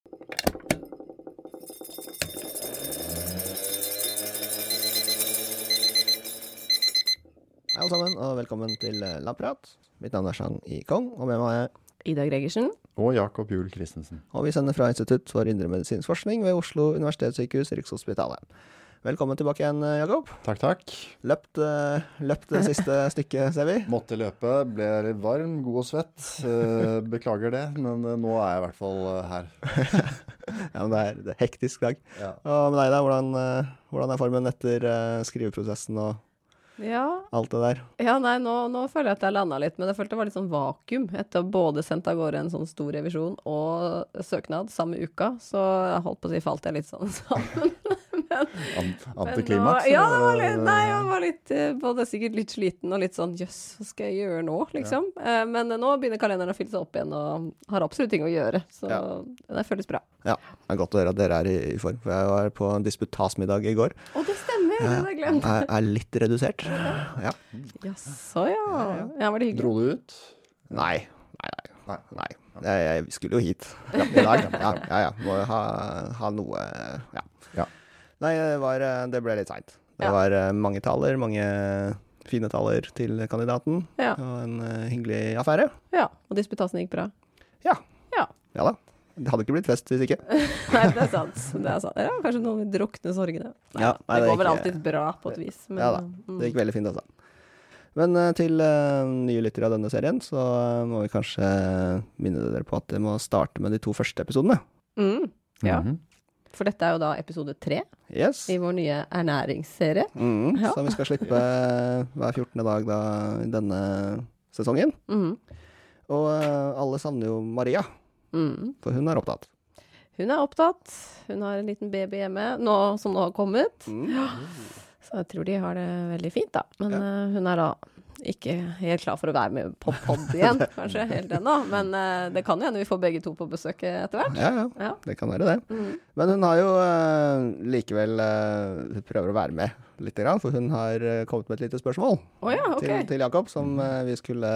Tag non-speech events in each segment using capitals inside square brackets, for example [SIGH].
Hei alle sammen, og velkommen til Lapprat. Lamprat. Mitt navn er Chang I. Kong, og med meg er Ida Gregersen. Og Jakob Juel Christensen. Og vi sender fra Institutt for indremedisinsk forskning ved Oslo universitetssykehus, Rikshospitalet. Velkommen tilbake igjen, eh, Jakob. Takk, takk. Løpt, eh, løpt det siste [LAUGHS] stykket, ser vi. Måtte løpe, ble litt varm, god og svett. Eh, Beklager det, men nå er jeg i hvert fall her. [LAUGHS] Ja, men det er, det er hektisk dag. Ja. Og med deg, da? Hvordan, hvordan er formen etter skriveprosessen og Ja, alt det der? ja nei, nå, nå føler jeg at jeg landa litt, men jeg følte det var litt sånn vakuum etter å både sendt av gårde en sånn stor revisjon og søknad samme uka, så jeg holdt på å si falt jeg litt sånn [LAUGHS] sammen. [LAUGHS] Men antiklimaks? Ja, det var litt, nei, jeg var litt, eh, både sikkert litt sliten og litt sånn jøss, hva skal jeg gjøre nå, liksom. Ja. Men nå begynner kalenderen å fylle seg opp igjen og har absolutt ting å gjøre, så Ja. det føles bra. Ja, det er godt å høre at dere er i, i form. For jeg var på en disputasmiddag i går. Å, det stemmer, det hadde jeg glemt. Jeg er litt redusert. Ja. Jaså, ja. Ja, var det hyggelig? Dro du ut? Nei. Nei, nei. Nei. Jeg, jeg skulle jo hit ja, i dag. Ja, ja. ja. Må jo ha, ha noe ja. Nei, det, var, det ble litt seint. Det Ja. var eh, mange taler, mange fine taler til kandidaten. Ja. Og en eh, hyggelig affære. Ja, og disputasen gikk bra. Ja. Ja. Ja da. Det hadde ikke blitt fest hvis ikke. [LAUGHS] Nei, det er sant. Det er sant. Ja, kanskje noen vil drukne sorgene. Nei, Ja, nei, det, det er går vel alltid bra på et vis. Men, Ja da. mm. Det gikk veldig fint, altså. Men eh, til uh, nye lyttere av denne serien, så eh, må vi kanskje minne dere på at dere må starte med de to første episodene. Mm, ja, Mhm. For dette er jo da episode tre Yes. i vår nye ernæringsserie. Mm, Ja. Som vi skal slippe hver 14. dag da, denne sesongen. Mm. Og eh, alle savner jo Maria, Mm. for hun er opptatt. Hun er opptatt. Hun har en liten baby hjemme nå, som nå har kommet. Mm. Så jeg tror de har det veldig fint, da. Men ja. hun er da ikke helt klar for å være med på pod igjen, [LAUGHS] [LAUGHS] kanskje, helt ennå. Men uh, det kan jo hende vi får begge to på besøk etter hvert. Ja, ja, Ja. det kan være det. Mm. Men hun har jo uh, likevel uh, Hun prøver å være med lite grann, for hun har kommet med et lite spørsmål oh, ja, okay. til, til Jakob, som eh, vi skulle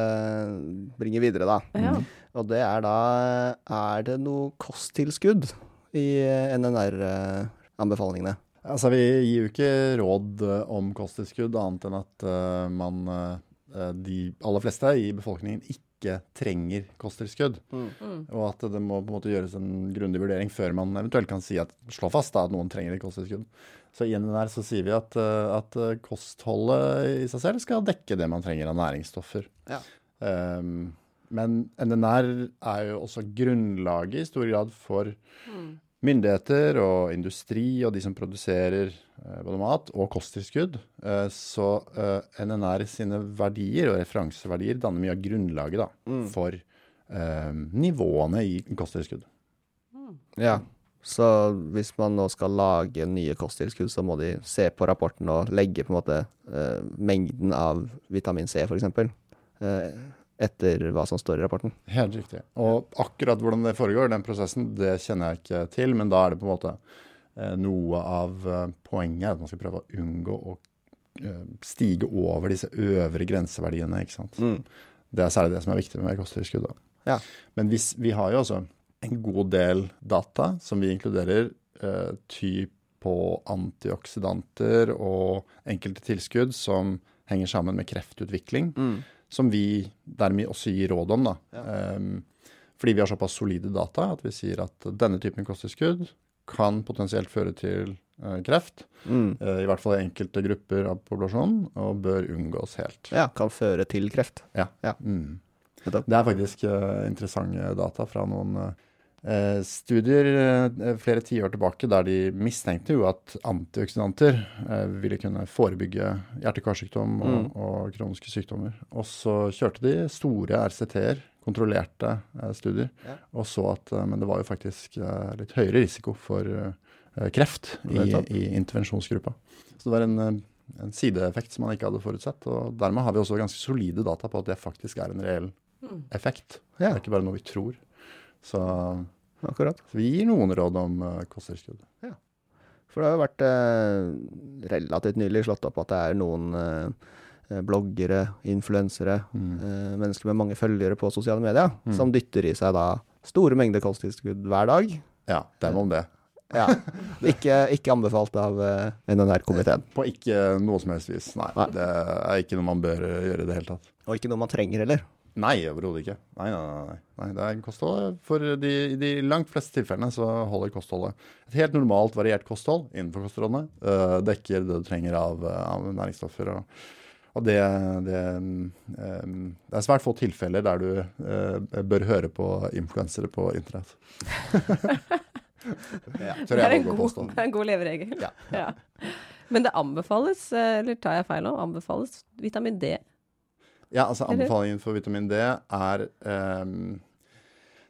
bringe videre, da. Ja. Og det er da Er det noe kosttilskudd i NNR-anbefalingene? Altså, vi gir jo ikke råd om kosttilskudd, annet enn at uh, man eh, De aller fleste i befolkningen ikke trenger kosttilskudd. Mm. Og at det må på en måte gjøres en grundig vurdering før man eventuelt kan si at, slå fast da, at noen trenger et kosttilskudd. Så i NNR så sier vi at, eh, at eh, kostholdet i seg selv skal dekke det man trenger av næringsstoffer. Ja. Um, men NNR er jo også grunnlaget i stor grad for Mm. Myndigheter og industri og de som produserer eh, både mat og kosttilskudd. Eh, så eh, NNR sine verdier og referanseverdier danner mye av grunnlaget da, Mm. for eh, nivåene i kosttilskudd. Ja. Så hvis man nå skal lage nye kosttilskudd, så må de se på rapporten og legge på en måte eh, mengden av vitamin C, f.eks. Uh, etter hva som står i rapporten. Helt riktig. Og akkurat hvordan det foregår, den prosessen, det kjenner jeg ikke til. Men da er det på en måte eh, noe av eh, poenget at man skal prøve å unngå å eh, stige over disse øvre grenseverdiene. ikke sant? Mm. Det er særlig det som er viktig med kosttilskudd. Ja. Men hvis, vi har jo også en god del data som vi inkluderer eh, typ på antioksidanter og enkelte tilskudd som henger sammen med kreftutvikling, Mm. Som vi dermed også gir råd om. da. Ja. Um, fordi vi har såpass solide data at vi sier at denne typen kosttilskudd kan potensielt føre til uh, kreft, Mm. Uh, i hvert fall i enkelte grupper av populasjonen, og bør unngås helt. Ja, kan føre til kreft. Ja. Ja. Mm. Det er faktisk uh, interessante data fra noen studier eh, flere tiår tilbake der de mistenkte jo at antioksidanter eh, ville kunne forebygge hjerte-karsykdom og, Mm. og kroniske sykdommer. Og så kjørte de store RCT-er, kontrollerte eh, studier, Ja. og så at eh, Men det var jo faktisk eh, litt høyere risiko for eh, kreft i, i intervensjonsgruppa. Så det var en eh, en sideeffekt som man ikke hadde forutsett. og Dermed har vi også ganske solide data på at det faktisk er en reell Mm. effekt. Ja. Det er ikke bare noe vi tror. Så, Akkurat. så vi gir noen råd om uh, kosttilskudd. For det har jo vært eh, relativt nylig slått opp at det er noen eh, bloggere, influensere, Mm. eh, mennesker med mange følgere på sosiale medier, Mm. som dytter i seg da store mengder kosttilskudd hver dag. Ja, dem om det. Ja. Ikke, ikke anbefalt av uh, NNR-komiteen. På ikke noe som helst vis. Nei, Nei. Det er ikke noe man bør gjøre i det hele tatt. Og ikke noe man trenger heller. Nei, overhodet ikke. Nei, nei, nei, nei. Det er kosthold. For de, de langt fleste tilfellene så holder kostholdet. Et helt normalt variert kosthold innenfor kostrådene uh, dekker det du trenger av, av næringsstoffer. Og, og det, det, um, det er svært få tilfeller der du uh, bør høre på influensere på internett. [LAUGHS] Ja. Det er en god, det er en god leveregel. Ja. Ja. Men det anbefales, eh, eller tar jeg feil nå, anbefales vitamin D. Ja, altså Anbefalingen for vitamin D er um,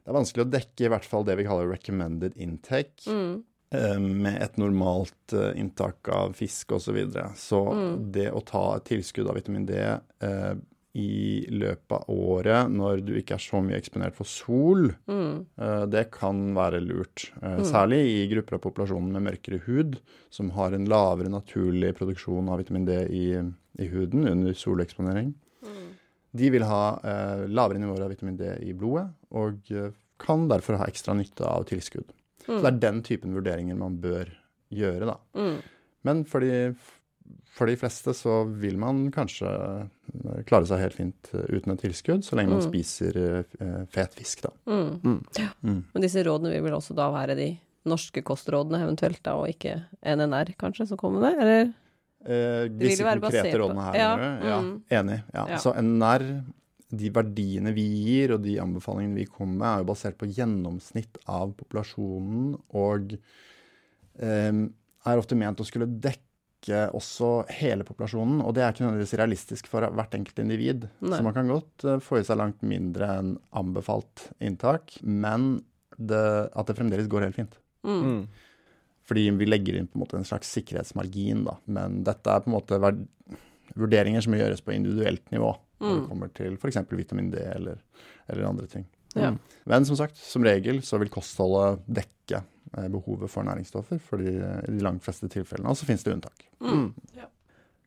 Det er vanskelig å dekke i hvert fall det vi kaller recommended intake. Mm. eh, med et normalt eh, inntak av fisk osv. Så, videre. så Mm. det å ta et tilskudd av vitamin D eh, i løpet av året når du ikke er så mye eksponert for sol, Mm. eh, det kan være lurt. Eh, Særlig i grupper av populasjonen med mørkere hud, som har en lavere naturlig produksjon av vitamin D i, i huden under soleksponering. Mm. De vil ha eh, lavere nivåer av vitamin D i blodet, og eh, kan derfor ha ekstra nytte av tilskudd. Så det er den typen vurderinger man bør gjøre, da. Mm. Men for de, for de fleste så vil man kanskje eh, klare seg helt fint eh, uten et tilskudd, så lenge man Mm. spiser eh, fet fisk, da. Mm. Mm. Mm. Men disse rådene vil vel også da være de norske kostrådene eventuelt, da, og ikke NNR kanskje, som kommer med? Eller? Eh, disse konkrete rådene her, Ja, ja, mm. enig. Ja. Ja. Så NR, de verdiene vi gir, og de anbefalingene vi kommer med, er jo basert på gjennomsnitt av populasjonen, og eh, er ofte ment å skulle dekke også hele populasjonen, og det er ikke nødvendigvis realistisk for hvert enkelt individ. Nei. Så man kan godt eh, få i seg langt mindre enn anbefalt inntak, men det, at det fremdeles går helt fint. Mm. Mm. Fordi vi legger inn på en måte en slags sikkerhetsmargin, da. Men dette er på en måte vurderinger som må gjøres på individuelt nivå når det Mm. kommer til f.eks. vitamin D eller, eller andre ting. Ja. Mm. Men som sagt, som regel så vil kostholdet dekke eh, behovet for næringsstoffer for de, i de langt fleste tilfellene. Og så finnes det unntak. Mm.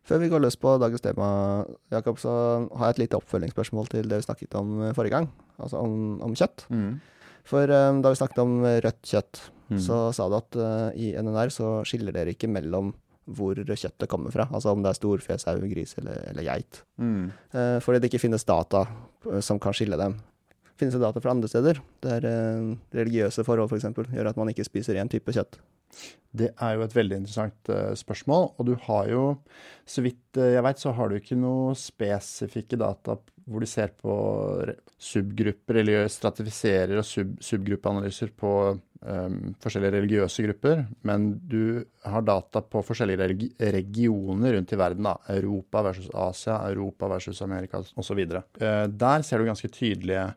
Før vi går løs på dagens tema, Jakob, så har jeg et lite oppfølgingsspørsmål til det vi snakket om eh, forrige gang. Altså om, om kjøtt. For um, da vi snakket om rødt kjøtt, Mm. så sa du at uh, i NNR så skiller dere ikke mellom hvor kjøttet kommer fra. Altså om det er storfe, sau, gris eller, eller geit. Mm. Uh, fordi det ikke finnes data eh, som kan skille dem. Finnes det data fra andre steder, der uh, religiøse forhold f.eks. gjør at man ikke spiser én type kjøtt? Det er jo et veldig interessant spørsmål. Og du har jo, så vidt jeg veit, så har du ikke noe spesifikke data hvor du ser på subgrupper, eller stratifiserer og sub subgruppeanalyser på um, forskjellige religiøse grupper. Men du har data på forskjellige religi regioner rundt i verden. da, Europa versus Asia, Europa versus Amerika osv. Uh, der ser du ganske tydelige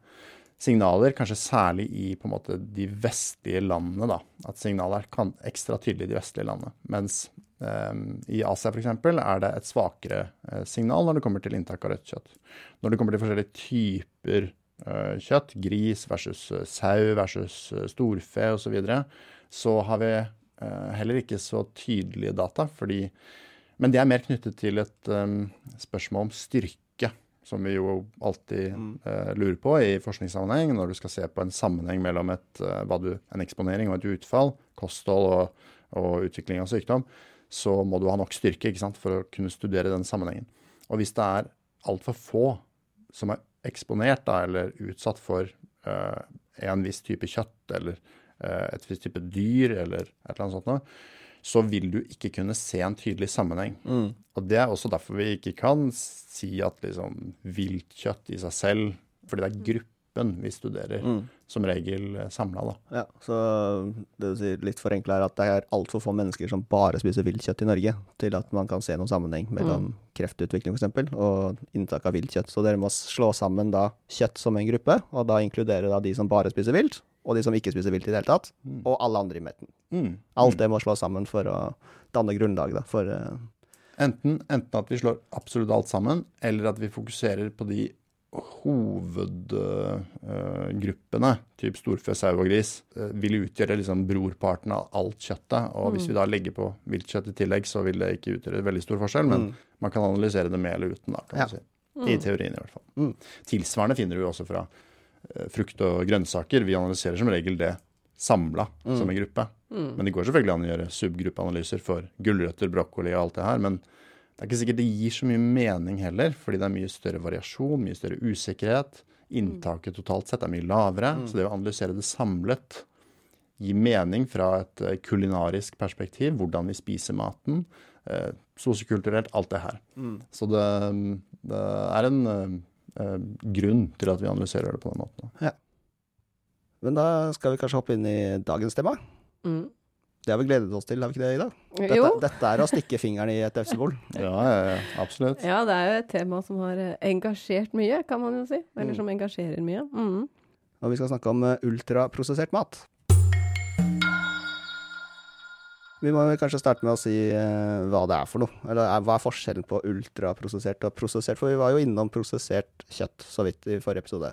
signaler, kanskje særlig i på en måte de vestlige landene. da, At signalet er ekstra tydelig i de vestlige landene. Mens eh, i Asia f.eks. er det et svakere eh, signal når det kommer til inntak av rødt kjøtt. Når det kommer til forskjellige typer eh, kjøtt, gris versus eh, sau versus eh, storfe osv., så, videre, så har vi eh, heller ikke så tydelige data. fordi men det er mer knyttet til et um, spørsmål om styrke, som vi jo alltid eh, lurer på i forskningssammenheng, når du skal se på en sammenheng mellom et, eh, du, en eksponering og et utfall, kosthold og, og utvikling av sykdom, så må du ha nok styrke sant, for å kunne studere den sammenhengen. Og hvis det er altfor få som er eksponert da, eller utsatt for eh, en viss type kjøtt eller eh, et visst type dyr eller et eller annet sånt noe, så vil du ikke kunne se en tydelig sammenheng. Og det er også derfor vi ikke kan si at liksom viltkjøtt i seg selv Fordi det er gruppen vi studerer, som regel samla. Ja, så det du sier litt forenkla er at det er altfor få mennesker som bare spiser viltkjøtt i Norge, til at man kan se noen sammenheng mellom kreftutvikling f.eks. og inntak av viltkjøtt. Så dere må slå sammen da kjøtt som en gruppe, og da inkludere da de som bare spiser vilt, og de som ikke spiser vilt i det hele tatt, og alle andre i midten. Mm. Alt det må slås sammen for å danne grunnlag da, for uh... Enten, enten at vi slår absolutt alt sammen, eller at vi fokuserer på de hovedgruppene, typ storfe, sau og gris, uh, vil utgjøre liksom brorparten av alt kjøttet. Og hvis vi da legger på viltkjøtt i tillegg, så vil det ikke utgjøre veldig stor forskjell. Men man kan analysere det med eller uten, da, kan Ja. man si. I teorien, i hvert fall. Mm. Tilsvarende finner du også fra eh, frukt og grønnsaker. Vi analyserer som regel det samla som en gruppe. Men det går selvfølgelig an å gjøre subgruppeanalyser for gulrøtter, brokkoli og alt det her. Men det er ikke sikkert det gir så mye mening heller, fordi det er mye større variasjon, mye større usikkerhet. Inntaket totalt sett er mye lavere. Så det å analysere det samlet gir mening fra et eh, kulinarisk perspektiv, hvordan vi spiser maten. Eh, Sosiokulturelt, alt det her. Så det, det er en eh, eh, grunn til at vi analyserer det på den måten. Men da skal vi kanskje hoppe inn i dagens tema. Mm. Det har vi gledet oss til, har vi ikke det, Ida? Dette, Jo. dette er å stikke fingeren i et vepsebol. [LAUGHS] Ja, ja, ja absolutt. Ja, det er jo et tema som har eh, engasjert mye, kan man jo si. Eller som engasjerer mye. Mm. Og vi skal snakke om eh, ultraprosessert mat. Vi må kanskje starte med å si uh, hva det er for noe. Eller er, hva er forskjellen på ultraprosessert og prosessert? For vi var jo innom prosessert kjøtt så vidt i forrige episode.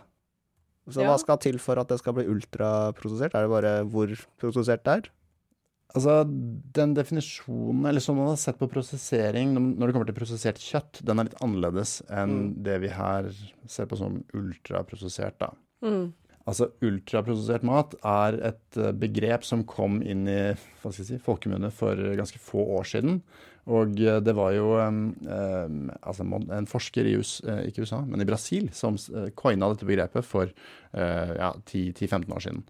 Så Ja. hva skal til for at det skal bli ultraprosessert? Er det bare hvor prosessert det er? Altså, den definisjonen, eller som man har sett på prosessering når det kommer til prosessert kjøtt, den er litt annerledes enn det vi her ser på som ultraprosessert, da. Mm. Altså, ultraprosessert mat er et eh, begrep som kom inn i hva si, folkemunne for ganske få år siden. Og eh, det var jo eh, eh, altså en forsker i US, eh, ikke USA, men i Brasil som coina dette begrepet for eh, ja, 10-15 år siden.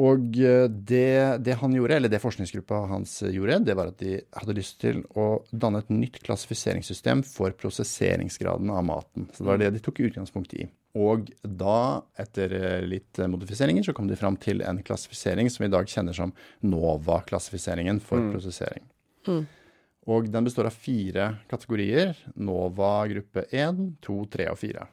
Og eh, det, det han gjorde, eller det forskningsgruppa hans eh, gjorde, det var at de hadde lyst til å danne et nytt klassifiseringssystem for prosesseringsgraden av maten. Så det var det de tok utgangspunkt i. Og da, etter eh, litt eh, modifiseringer, så kom de fram til en klassifisering som vi i dag kjenner som NOVA-klassifiseringen for prosessering. Og den består av fire kategorier. NOVA gruppe 1, 2, 3 og 4.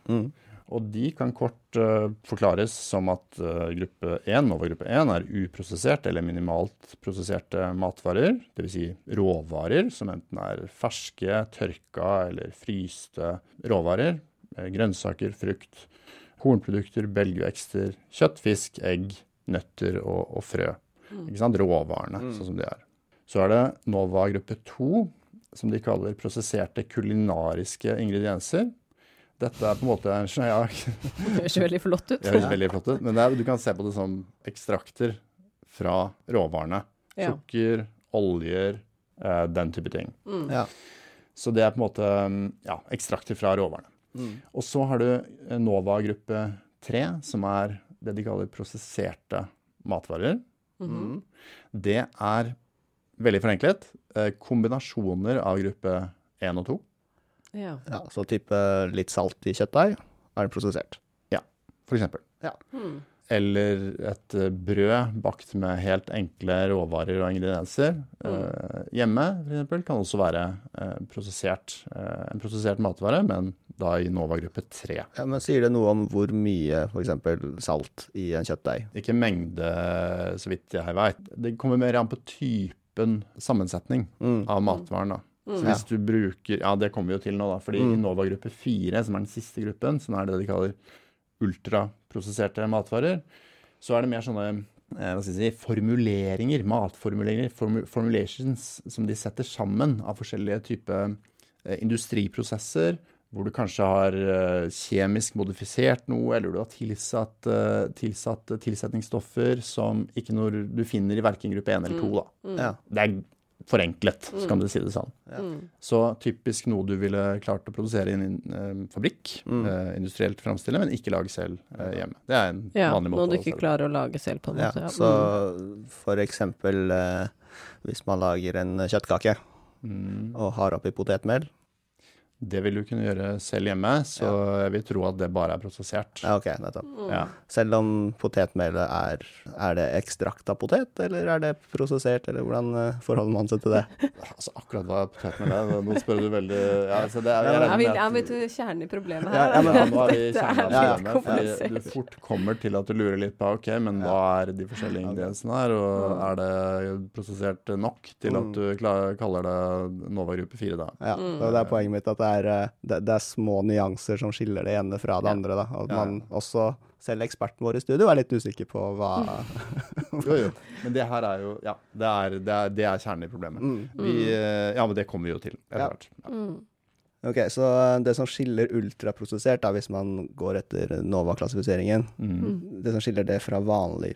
Og de kan kort uh, forklares som at uh, gruppe 1, Nova gruppe 1 er uprosessert eller minimalt prosesserte matvarer. Dvs. Si råvarer som enten er ferske, tørka eller fryste råvarer. Eh, Grønnsaker, frukt, kornprodukter, belgvekster, kjøtt, fisk, egg, nøtter og, og frø. Ikke sant? Råvarene, sånn som de er. Så er det Nova gruppe 2, som de kaller prosesserte kulinariske ingredienser. Dette er på en måte en [LAUGHS] ja, Det høres veldig flott ut. det høres veldig flott ut, men det er, du kan se på det som ekstrakter fra råvarene. Ja. Sukker, oljer, eh, den type ting. Ja. Så det er på en måte mm, ja, ekstrakter fra råvarene. Og så har du eh, Nova gruppe 3, som er det de kaller prosesserte matvarer. Det er veldig forenklet eh, kombinasjoner av gruppe 1 og 2. Ja. ja. Så type litt salt i kjøttdeig er prosessert. for eksempel. Ja. Eller et eh, brød bakt med helt enkle råvarer og ingredienser. Eh, hjemme for eksempel, kan også være eh, prosessert, eh, en prosessert matvare, men da i Nova gruppe 3. Ja, men sier det noe om hvor mye f.eks. salt i en kjøttdeig? Ikke mengde, så vidt jeg veit. Det kommer mer an på typen sammensetning av matvaren. da. Så hvis du bruker Ja, det kommer vi jo til nå, da. fordi i Nova gruppe 4, som er den siste gruppen, som er det de kaller ultraprosesserte matvarer, så er det mer sånne eh, hva skal jeg si, formuleringer, matformuleringer, formu- formulations, som de setter sammen av forskjellige typer eh, industriprosesser, hvor du kanskje har eh, kjemisk modifisert noe, eller du har tilsatt, eh, tilsatt tilsetningsstoffer som ikke noe du finner i verken gruppe 1 eller 2. Da. Ja. Det er forenklet, så kan du si det sånn. Så typisk noe du ville klart å produsere i en eh, fabrikk, eh, industrielt framstille, men ikke lage selv eh, hjemme. Det er en ja. vanlig Noe måte du ikke klarer å lage selv, på en måte. Ja. så Mm. for eksempel eh, hvis man lager en kjøttkake Mm. og har oppi potetmel. Det vil du kunne gjøre selv hjemme, så jeg vil tro at det bare er prosessert. Ja, ok, nettopp. Mm. Ja. Selv om potetmelet er Er det ekstrakt av potet, eller er det prosessert, eller hvordan eh, forholder man seg til det? [LAUGHS] Altså, akkurat hva potetmel er, nå spør du veldig ja, så det er, jeg Ja, regner vi, med ja, at- vi til kjernen i problemet her. ja, men Ja, nå er vi kjernen av er problemet, fordi du fort kommer til at du lurer litt på ok, men hva er de forskjellige ingrediensene her, og er det prosessert nok til at du klar, kaller det Nova gruppe 4 da? Ja, og det er poenget mitt at det er, eh, det, det er små nyanser som skiller det ene fra det Ja. andre. Da. Og Ja, man også, selv eksperten vår i studio, er litt usikker på hva [LAUGHS] Jo, jo. Men det her er jo Ja, det er, det er, det er kjernen i problemet. Vi, eh, ja, men det kommer vi jo til etter Ja. hvert. Ja. Ok, Så det som skiller ultraprosessert, da, hvis man går etter Nova-klassifiseringen Mm. Det som skiller det fra vanlig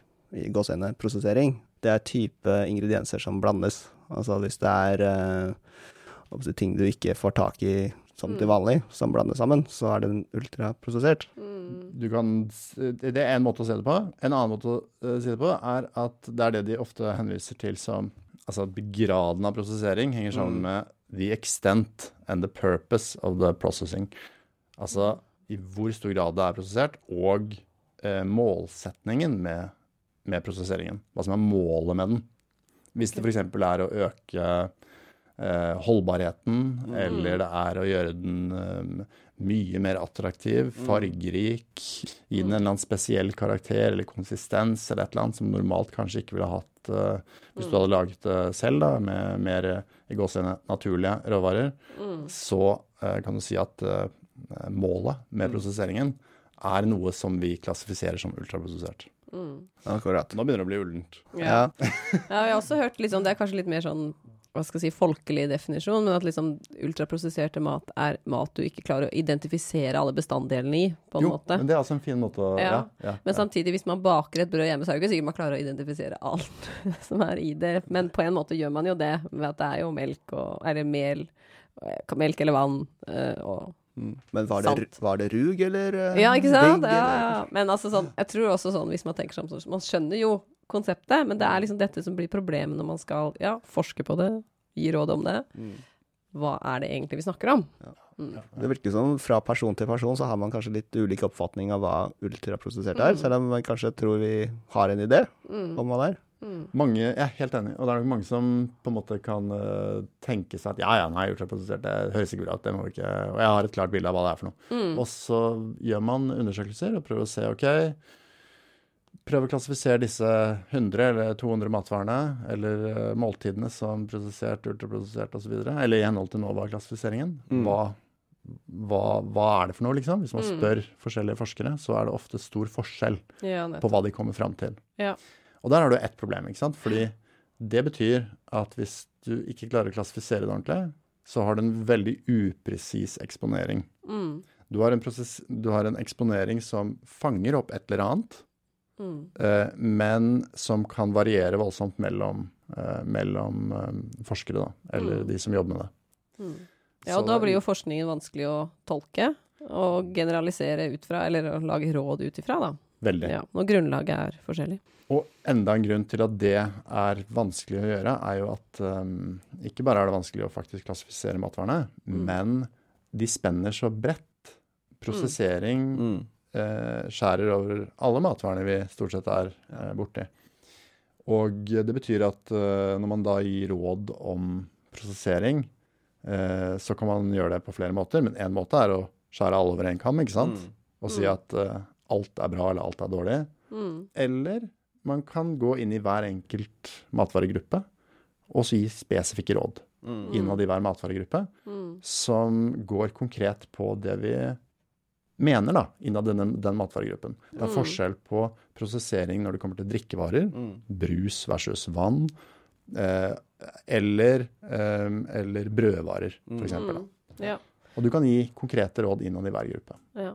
prosessering, det er type ingredienser som blandes. Altså hvis det er uh, ting du ikke får tak i sånn til vanlig, som blandes sammen, så er den ultraprosessert. Du kan, det er en måte å se det på. En annen måte å uh, si det på er at det er det de ofte henviser til som Altså at graden av prosessering henger sammen med the extent and the purpose of the processing. Altså i hvor stor grad det er prosessert, og eh, målsetningen med, med prosesseringen. Hva som er målet med den. Hvis det f.eks. er å øke eh, holdbarheten, mm. eller det er å gjøre den eh, mye mer attraktiv, mm. fargerik, gi den en eller annen spesiell karakter eller konsistens eller et eller annet som normalt kanskje ikke ville hatt uh, hvis du mm. hadde laget det selv da, med mer i gåsehudene naturlige råvarer, mm. så kan du si at målet med prosesseringen er noe som vi klassifiserer som ultraprosessert. Mm. Akkurat. Nå begynner det å bli ullent. Ja. ja. jeg har også hørt litt sånn, Det er kanskje litt mer sånn hva skal jeg si, folkelig definisjon, men at liksom ultraprosesserte mat er mat du ikke klarer å identifisere alle bestanddelene i, på en jo, måte. men det er altså en fin måte å ja. ja, ja men samtidig, hvis man baker et brød hjemme, så er det ikke sikkert man klarer å identifisere alt [LAUGHS] som er i det. Men på en måte gjør man jo det, ved at det er jo melk og Eller mel, eh, melk eller vann eh, og mm. Men var det, var det, rug eller uh, Ja, ikke sant? Ja, ja. Men altså sånn, jeg tror også sånn, hvis man tenker sånn, man skjønner jo konseptet, men det er liksom dette som blir problemet når man skal ja, forske på det, gi råd om det. Mm. Hva er det egentlig vi snakker om? Ja. Mm. Det virker som fra person til person så har man kanskje litt ulik oppfatning av hva ultraprosessert er, mm. selv om man kanskje tror vi har en idé mm. om hva det er. Mm. Mange, Jeg er helt enig, og det er nok mange som på en måte kan uh, tenke seg at ja, ja, nei, ultraprosessert, det høres ikke bra ut, det må vi ikke Og jeg har et klart bilde av hva det er for noe. Mm. Og så gjør man undersøkelser og prøver å se OK, prøve å klassifisere disse 100 eller 200 matvarene eller uh, måltidene som prosessert, ultraprodusert osv. Eller i henhold til NOVA-klassifiseringen. Mm. Hva, hva, hva, er det for noe, liksom? Hvis man mm. spør forskjellige forskere, så er det ofte stor forskjell ja, på hva de kommer fram til. Ja. Og der har du ett problem, ikke sant? Fordi det betyr at hvis du ikke klarer å klassifisere det ordentlig, så har du en veldig upresis eksponering. Mm. Du, har prosess, du har en eksponering som fanger opp et eller annet, Mm. Eh, men som kan variere voldsomt mellom, eh, mellom eh, forskere, da, eller mm. de som jobber med det. Mm. Ja, og da blir jo forskningen vanskelig å tolke og generalisere ut fra, eller å lage råd ut ifra, da. Veldig. Ja, når grunnlaget er forskjellig. Og enda en grunn til at det er vanskelig å gjøre, er jo at um, ikke bare er det vanskelig å faktisk klassifisere matvarene, mm. men de spenner så bredt. Prosessering mm skjærer over alle matvarene vi stort sett er eh, borti. Og det betyr at eh, når man da gir råd om prosessering, eh, så kan man gjøre det på flere måter. Men én måte er å skjære alle over én kam, ikke sant? Mm. Og si mm. at alt er bra eller alt er dårlig. Mm. Eller man kan gå inn i hver enkelt matvaregruppe og så gi spesifikke råd innad i hver matvaregruppe, mm. som går konkret på det vi mener da, innad i den matvaregruppen. Det er mm. forskjell på prosessering når det kommer til drikkevarer, mm. brus versus vann, eh, eller, eh, eller, brødvarer, f.eks. Mm. Ja. Og du kan gi konkrete råd innad i hver gruppe. Ja.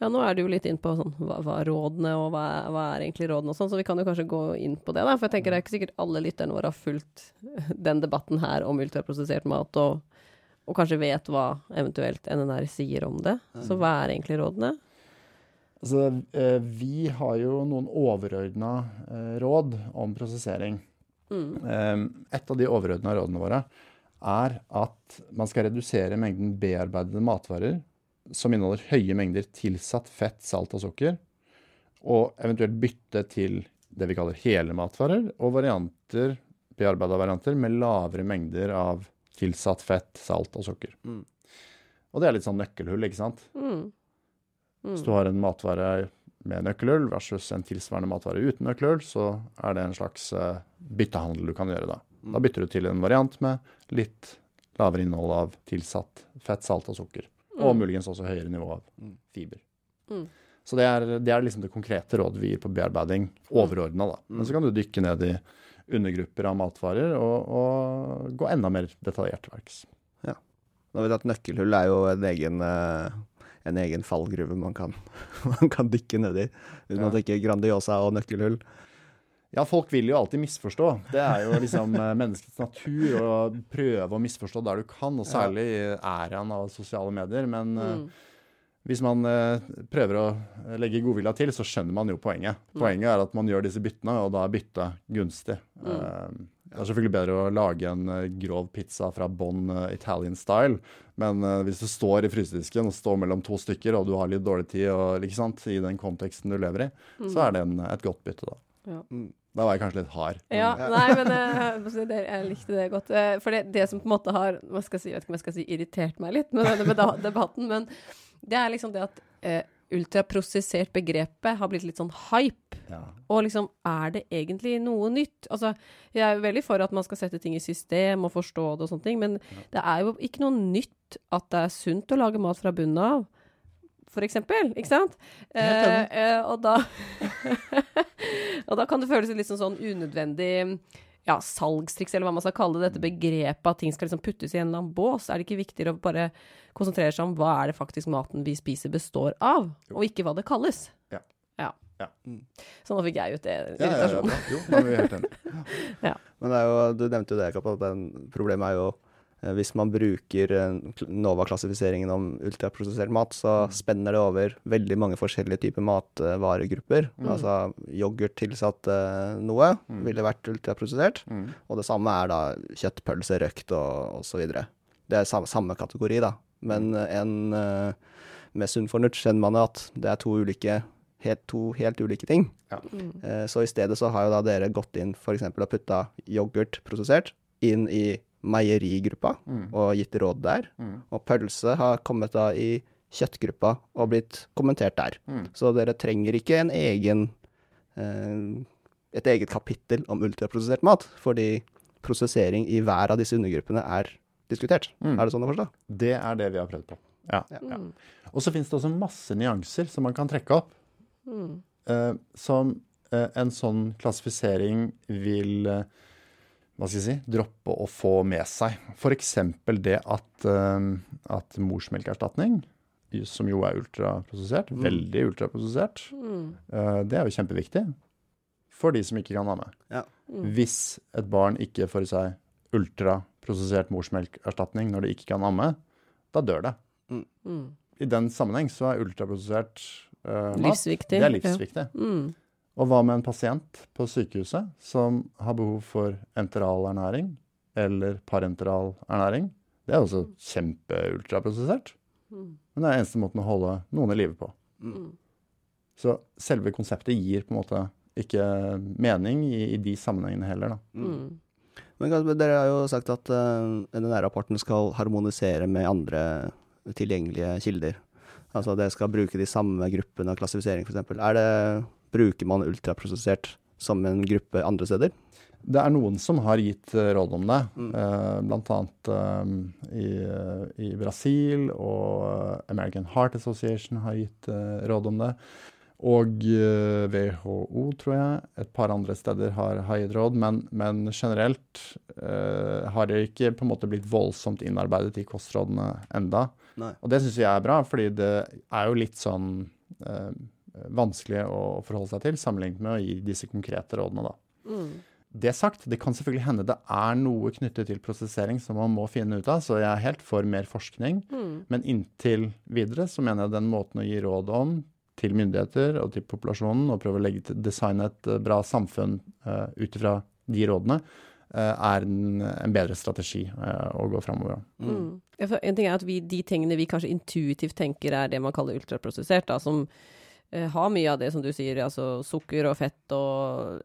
ja, nå er du jo litt inn på sånn, hva, hva er rådene, og hva, hva, er egentlig rådene og sånn, så vi kan jo kanskje gå inn på det, da. For jeg tenker det er ikke sikkert alle lytterne våre har fulgt den debatten her om ultraprosessert mat og og kanskje vet hva eventuelt NNR sier om det. Så hva er egentlig rådene? Altså, eh, vi har jo noen overordna eh, råd om prosessering. Mm. Et av de overordna rådene våre er at man skal redusere mengden bearbeidede matvarer som inneholder høye mengder tilsatt fett, salt og sukker, og eventuelt bytte til det vi kaller hele matvarer, og varianter, bearbeida varianter med lavere mengder av tilsatt fett, salt og sukker. Mm. Og det er litt sånn nøkkelhull, ikke sant? Mm. Mm. Hvis du har en matvare med nøkkelhull versus en tilsvarende matvare uten nøkkelhull, så er det en slags uh, byttehandel du kan gjøre da. Mm. Da bytter du til en variant med litt lavere innhold av tilsatt fett, salt og sukker. Og mm. muligens også høyere nivå av mm. fiber. Så det er, det er, liksom det konkrete rådet vi gir på bearbeiding, overordna, da. Men så kan du dykke ned i undergrupper av matvarer og, og gå enda mer detaljert til verks. Ja. Nå vet jeg at nøkkelhull er jo en egen, eh, en egen fallgruve man kan, [LAUGHS] man kan dykke ned i. ja. man tenker Grandiosa og nøkkelhull. Ja, folk vil jo alltid misforstå. Det er jo liksom eh, menneskets natur å prøve å misforstå der du kan, og særlig i æraen av sosiale medier. Men eh, Mm. Hvis man eh, prøver å legge godvilja til, så skjønner man jo poenget. Poenget er at man gjør disse byttene, og da er byttet gunstig. Eh, det er selvfølgelig bedre å lage en eh, grov pizza fra bånn eh, Italian style, men eh, hvis du står i frysedisken og står mellom to stykker, og du har litt dårlig tid og, sant, i den konteksten du lever i, så er det en, et godt bytte, da. Ja. Mm. Da var jeg kanskje litt hard. Ja, nei, men jeg, jeg likte det godt. Eh, For det, det som på en måte har hva skal jeg, si, jeg vet ikke om jeg skal si irritert meg litt med denne debatten, men det er liksom det at eh, ultraprosessert begrepet har blitt litt sånn hype. Ja. Og liksom, er det egentlig noe nytt? Altså, jeg er veldig for at man skal sette ting i system og forstå det og sånne ting, men det er jo ikke noe nytt at det er sunt å lage mat fra bunnen av. For eksempel, ikke sant? Eh, eh, og da [LAUGHS] Og da kan det føles litt sånn, sånn unødvendig ja, salgstriks, eller hva man skal kalle det, dette begrepet at ting skal liksom puttes i en eller annen bås. Er det ikke viktigere å bare konsentrere seg om hva er det faktisk maten vi spiser består av, og ikke hva det kalles? Ja. Ja. Ja. Så nå fikk jeg ut det Ja, ja, ja, ja. Jo, da er vi helt enige. [LAUGHS] Men det er jo, du nevnte jo det, Kapp, at problemet er jo hvis man bruker eh, NOVA-klassifiseringen om ultraprosessert mat, så spenner det over veldig mange forskjellige typer matvaregrupper. Mm. Altså yoghurt tilsatt eh, noe Mm. ville vært ultraprosessert, Mm. og det samme er da kjøttpølse, røkt og, osv. Det er samme, samme kategori, da. Men Mm. eh, en eh, med sunn fornuft kjenner man at det er to ulike, helt, to helt ulike ting. Mm. Eh, Så i stedet så har jo da dere gått inn f.eks. og putta yoghurt prosessert inn i meierigruppa Mm. og gitt råd der. Mm. Og pølse har kommet da i kjøttgruppa og blitt kommentert der. Mm. Så dere trenger ikke en egen eh, et eget kapittel om ultraprosessert mat, fordi prosessering i hver av disse undergruppene er diskutert. Mm. Er det sånn å forstå? Det er det vi har prøvd på. Ja. Ja. Mm. Og så finnes det også masse nyanser som man kan trekke opp. Mm. eh, som eh, en sånn klassifisering vil eh, hva skal jeg si, droppe å få med seg. F.eks. det at, eh, at morsmelkerstatning, som jo er ultraprosessert, Mm. veldig ultraprosessert, Mm. eh, det er jo kjempeviktig for de som ikke kan amme. Mm. Hvis et barn ikke får i seg ultraprosessert morsmelkerstatning når det ikke kan amme, da dør det. Mm. I den sammenheng så er ultraprosessert uh, mat Livsviktig. det er livsviktig. Ja. Mm. Og hva med en pasient på sykehuset som har behov for enteral ernæring eller parenteral ernæring? Det er også kjempeultraprosessert. Mm. Men det er eneste måten å holde noen i live på. Mm. Så selve konseptet gir på en måte ikke mening i, i de sammenhengene heller, da. Mm. Men dere har jo sagt at uh, denne rapporten skal harmonisere med andre tilgjengelige kilder. Altså det skal bruke de samme gruppene av klassifisering, f.eks. Er det Bruker man ultraprosessert som en gruppe andre steder? Det er noen som har gitt eh, råd om det, Mm. bl.a. blant annet eh, i, eh, i Brasil, og eh, American Heart Association har gitt eh, råd om det. Og eh, WHO, tror jeg, et par andre steder har, har gitt råd, men, men generelt uh, har det ikke på en måte blitt voldsomt innarbeidet i kostrådene enda. Nei. Og det syns jeg er bra, fordi det er jo litt sånn eh, vanskelig å forholde seg til, sammenlignet med å gi disse konkrete rådene, da. Mm. Det sagt, det kan selvfølgelig hende det er noe knyttet til prosessering som man må finne ut av, så jeg er helt for mer forskning. Mm. Men inntil videre så mener jeg den måten å gi råd om til myndigheter og til populasjonen, og prøve å legge til, designe et eh, bra samfunn uh, ut ifra de rådene, eh, er en, en bedre strategi uh, å gå framover. Mm. Ja, En ting er at vi, de tingene vi kanskje intuitivt tenker er det man kaller ultraprosessert, da, som har mye av det som du sier, altså sukker og fett og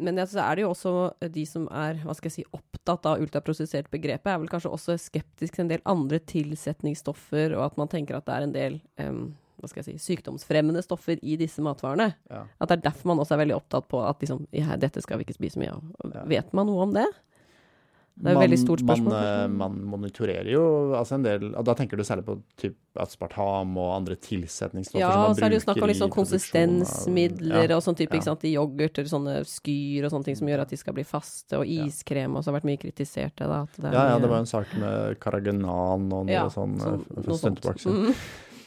Men så er det jo også de som er hva skal jeg si, opptatt av ultraprosessert begrepet, er vel kanskje også skeptisk til en del andre tilsetningsstoffer, og at man tenker at det er en del um, hva skal jeg si, sykdomsfremmende stoffer i disse matvarene. Ja. At det er derfor man også er veldig opptatt på at liksom, ja, dette skal vi ikke spise mye av. Ja. Vet man noe om det? Det er et veldig stort spørsmål. Man, eh, man monitorerer jo altså en del og Da tenker du særlig på typ aspartam og andre tilsetningsstoffer Ja, som man og så er det jo snakk om bruker litt sånn i konsistensmidler ja. og sånn type, ja. ikke sant, i yoghurt eller sånne skyr og sånne ting som gjør at de skal bli faste, og iskrem, iskrem også har vært mye kritisert det, da. Det Ja, ja, det var en sak med Karagenan og noe Ja, sånn, sånn- eh, noe sånt. Mm.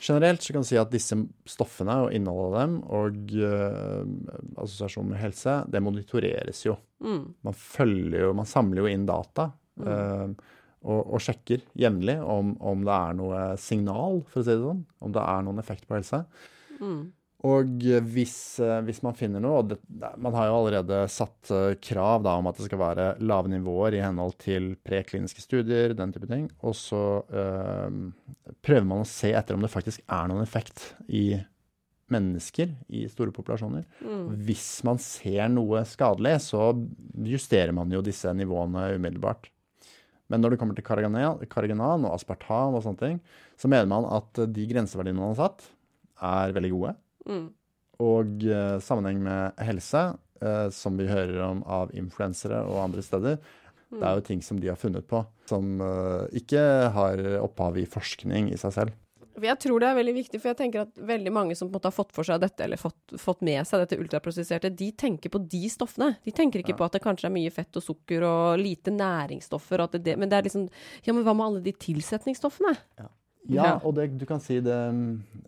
Generelt så kan du si at disse stoffene og innholdet av dem og uh, assosiasjonen med helse, det monitoreres jo. Mm. Man følger jo, man samler jo inn data. Uh, og, og, sjekker jevnlig om, om, det er noe signal, for å si det sånn. Om det er noen effekt på helse. Mm. Og hvis, hvis, man finner noe, og det, man har jo allerede satt krav da, om at det skal være lave nivåer i henhold til prekliniske studier, den type ting, og så øh, prøver man å se etter om det faktisk er noen effekt i mennesker i store populasjoner. Mm. Hvis man ser noe skadelig, så justerer man jo disse nivåene umiddelbart. Men når det kommer til karganan og aspartam og sånne ting, så mener man at de grenseverdiene man har satt, er veldig gode. Mm. Og uh, sammenheng med helse, uh, som vi hører om av influensere og andre steder, Mm. det er jo ting som de har funnet på, som uh, ikke har opphav i forskning i seg selv. Jeg tror det er veldig viktig, for jeg tenker at veldig mange som på en måte har fått for seg dette, eller fått, fått med seg dette ultraprosesserte, de tenker på de stoffene. De tenker ikke Ja. på at det kanskje er mye fett og sukker og lite næringsstoffer, og det, men det er liksom Ja, men hva med alle de tilsetningsstoffene? Ja, Ja. og det, du kan si det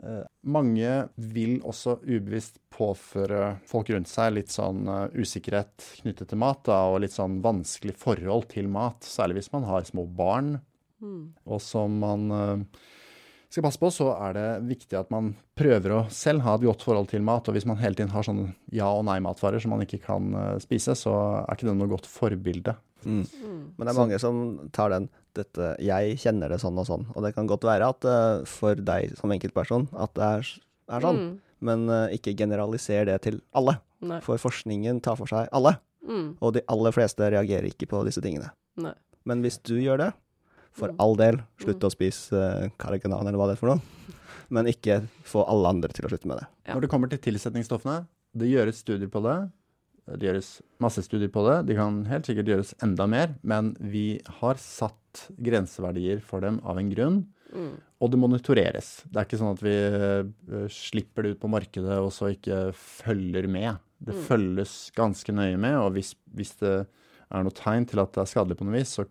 eh, Mange vil også ubevisst påføre folk rundt seg litt sånn eh, usikkerhet knyttet til mat, da, og litt sånn vanskelig forhold til mat. Særlig hvis man har små barn, Mm. og som man eh, skal passe på, så er det viktig at man prøver å selv ha et godt forhold til mat. Og hvis man hele tiden har sånne ja- og nei-matvarer som man ikke kan spise, så er ikke det noe godt forbilde. Mm. Mm. Men det er mange som tar den dette, Jeg kjenner det sånn og sånn. Og det kan godt være at uh, for deg som enkeltperson at det er, er sånn. Mm. Men uh, ikke generaliser det til alle. Nei. For forskningen tar for seg alle. Mm. Og de aller fleste reagerer ikke på disse tingene. Nei. Men hvis du gjør det, for Mm. all del, slutt å spise uh, karganan eller hva det er for noe. Men ikke få alle andre til å slutte med det. Ja. Når det kommer til tilsetningsstoffene, det gjøres studier på det. Det gjøres masse studier på det. De kan helt sikkert gjøres enda mer, men vi har satt grenseverdier for dem av en grunn. Mm. Og det monitoreres. Det er ikke sånn at vi eh, slipper det ut på markedet og så ikke følger med. Det Mm. følges ganske nøye med, og hvis, hvis det er noe tegn til at det er skadelig på noe vis, så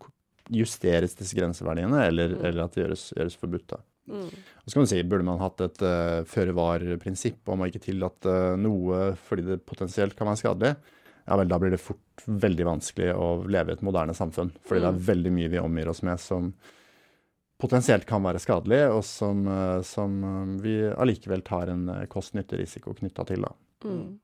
justeres disse grenseverdiene, eller, Mm. eller at det gjøres, gjøres forbudt. da. Mm. Og så kan du si, Burde man hatt et uh, føre-var-prinsipp om å ikke tillate noe fordi det potensielt kan være skadelig? Ja vel, da blir det fort veldig vanskelig å leve i et moderne samfunn. Fordi det Mm. er veldig mye vi omgir oss med som potensielt kan være skadelig, og som, eh, som vi allikevel tar en kost-nytte-risiko knytta til. da. Mm.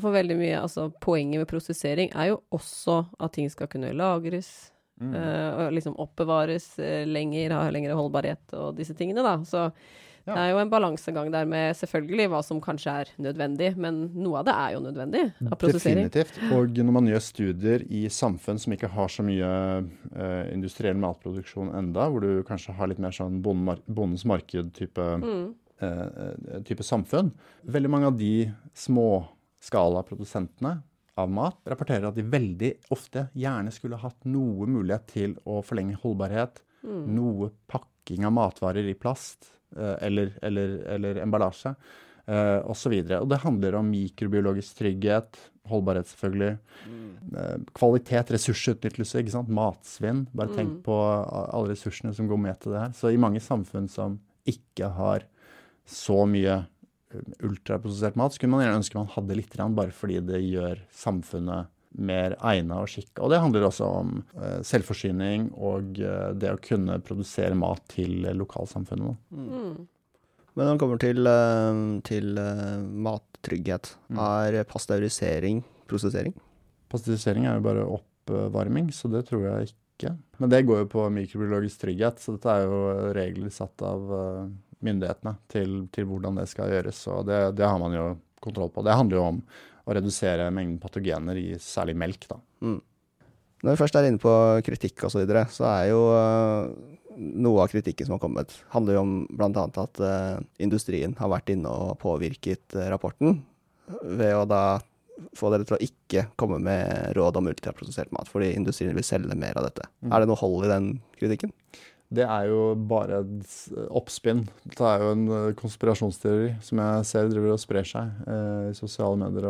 Får veldig mye Altså, poenget med prosessering er jo også at ting skal kunne lagres, Mm. eh, og liksom oppbevares eh, lenger, har lengre holdbarhet og disse tingene, da. Så Ja. det er jo en balansegang der med selvfølgelig hva som kanskje er nødvendig, men noe av det er jo nødvendig av prosessering. Definitivt. Og når man gjør studier i samfunn som ikke har så mye eh, industriell matproduksjon enda, hvor du kanskje har litt mer sånn bondens marked-type Mm. eh, type samfunn. Veldig mange av de småskalaprodusentene av mat rapporterer at de veldig ofte gjerne skulle hatt noe mulighet til å forlenge holdbarhet, Mm. noe pakking av matvarer i plast eh, eller, eller, eller emballasje eh, osv. Og, og det handler om mikrobiologisk trygghet, holdbarhet selvfølgelig, mm. kvalitet, ressursutnyttelse, ikke sant? matsvinn. Bare tenk Mm. på alle ressursene som går med til det her. Så i mange samfunn som ikke har så mye eh, ultraprosessert mat, så kunne man gjerne ønske man hadde litt, bare fordi det gjør samfunnet mer egna og skikka. Og det handler også om eh, selvforsyning og eh, det å kunne produsere mat til eh, lokalsamfunnet. Mm. Men når det kommer til, eh, til eh, mattrygghet, Mm. er pasteurisering prosessering? Pasteurisering er jo bare oppvarming, så det tror jeg ikke. Men det går jo på mikrobiologisk trygghet, så dette er jo regler satt av eh, myndighetene til, til hvordan det skal gjøres. Og det, det har man jo kontroll på. Det handler jo om å redusere mengden patogener i særlig melk, da. Mm. Når vi først er inne på kritikk osv., så, videre, så er jo eh, noe av kritikken som har kommet, handler jo om bl.a. at eh, industrien har vært inne og påvirket eh, rapporten ved å da få dere til å ikke komme med råd om ultraprosessert mat, fordi industrien vil selge mer av dette. Mm. Er det noe hold i den kritikken? Det er jo bare et oppspinn. Det er jo en eh, konspirasjonsteori som jeg ser driver og sprer seg eh, i sosiale medier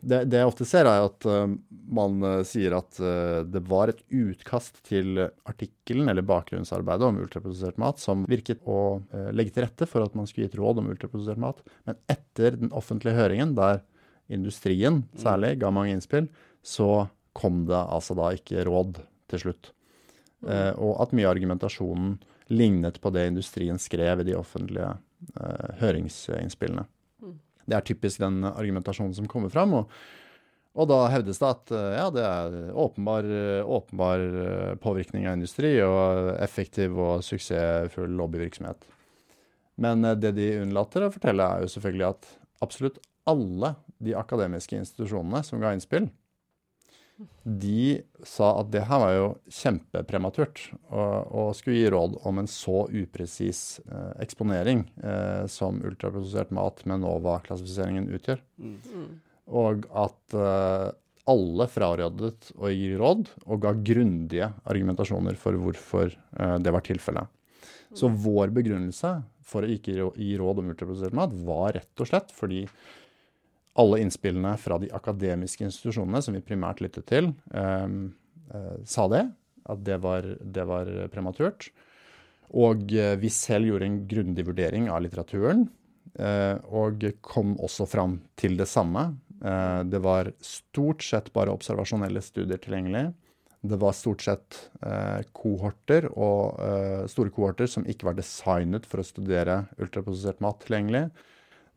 Det, det jeg ofte ser, er at uh, man uh, sier at uh, det var et utkast til artikkelen eller bakgrunnsarbeidet om ultraprodusert mat som virket å legge til rette for at man skulle gi et råd om ultraprodusert mat. Men etter den offentlige høringen, der industrien særlig ga mange innspill, så kom det altså da ikke råd til slutt. Og at mye av argumentasjonen lignet på det industrien skrev i de offentlige høringsinnspillene. Det er typisk den argumentasjonen som kommer fram. Og, og da hevdes det at eh, ja, det er åpenbar, åpenbar, eh, påvirkning av industri og effektiv og suksessfull lobbyvirksomhet. Men eh, det de unnlater å fortelle, er jo selvfølgelig at absolutt alle de akademiske institusjonene som ga innspill, de sa at det her var jo kjempeprematurt å skulle gi råd om en så upresis eh, eksponering eh, som ultraprosessert mat med NOVA-klassifiseringen utgjør. Mm. Og at eh, alle frarådet å gi råd, og ga grundige argumentasjoner for hvorfor eh, det var tilfellet. Så vår begrunnelse for å ikke gi råd om ultraprosessert mat var rett og slett fordi alle innspillene fra de akademiske institusjonene, som vi primært lyttet til, eh, eh, sa det. At det var, det var prematurt. Og eh, vi selv gjorde en grundig vurdering av litteraturen. Eh, og kom også fram til det samme. Eh, det var stort sett bare observasjonelle studier tilgjengelig. Det var stort sett kohorter og store kohorter som ikke var designet for å studere ultraprosessert mat tilgjengelig.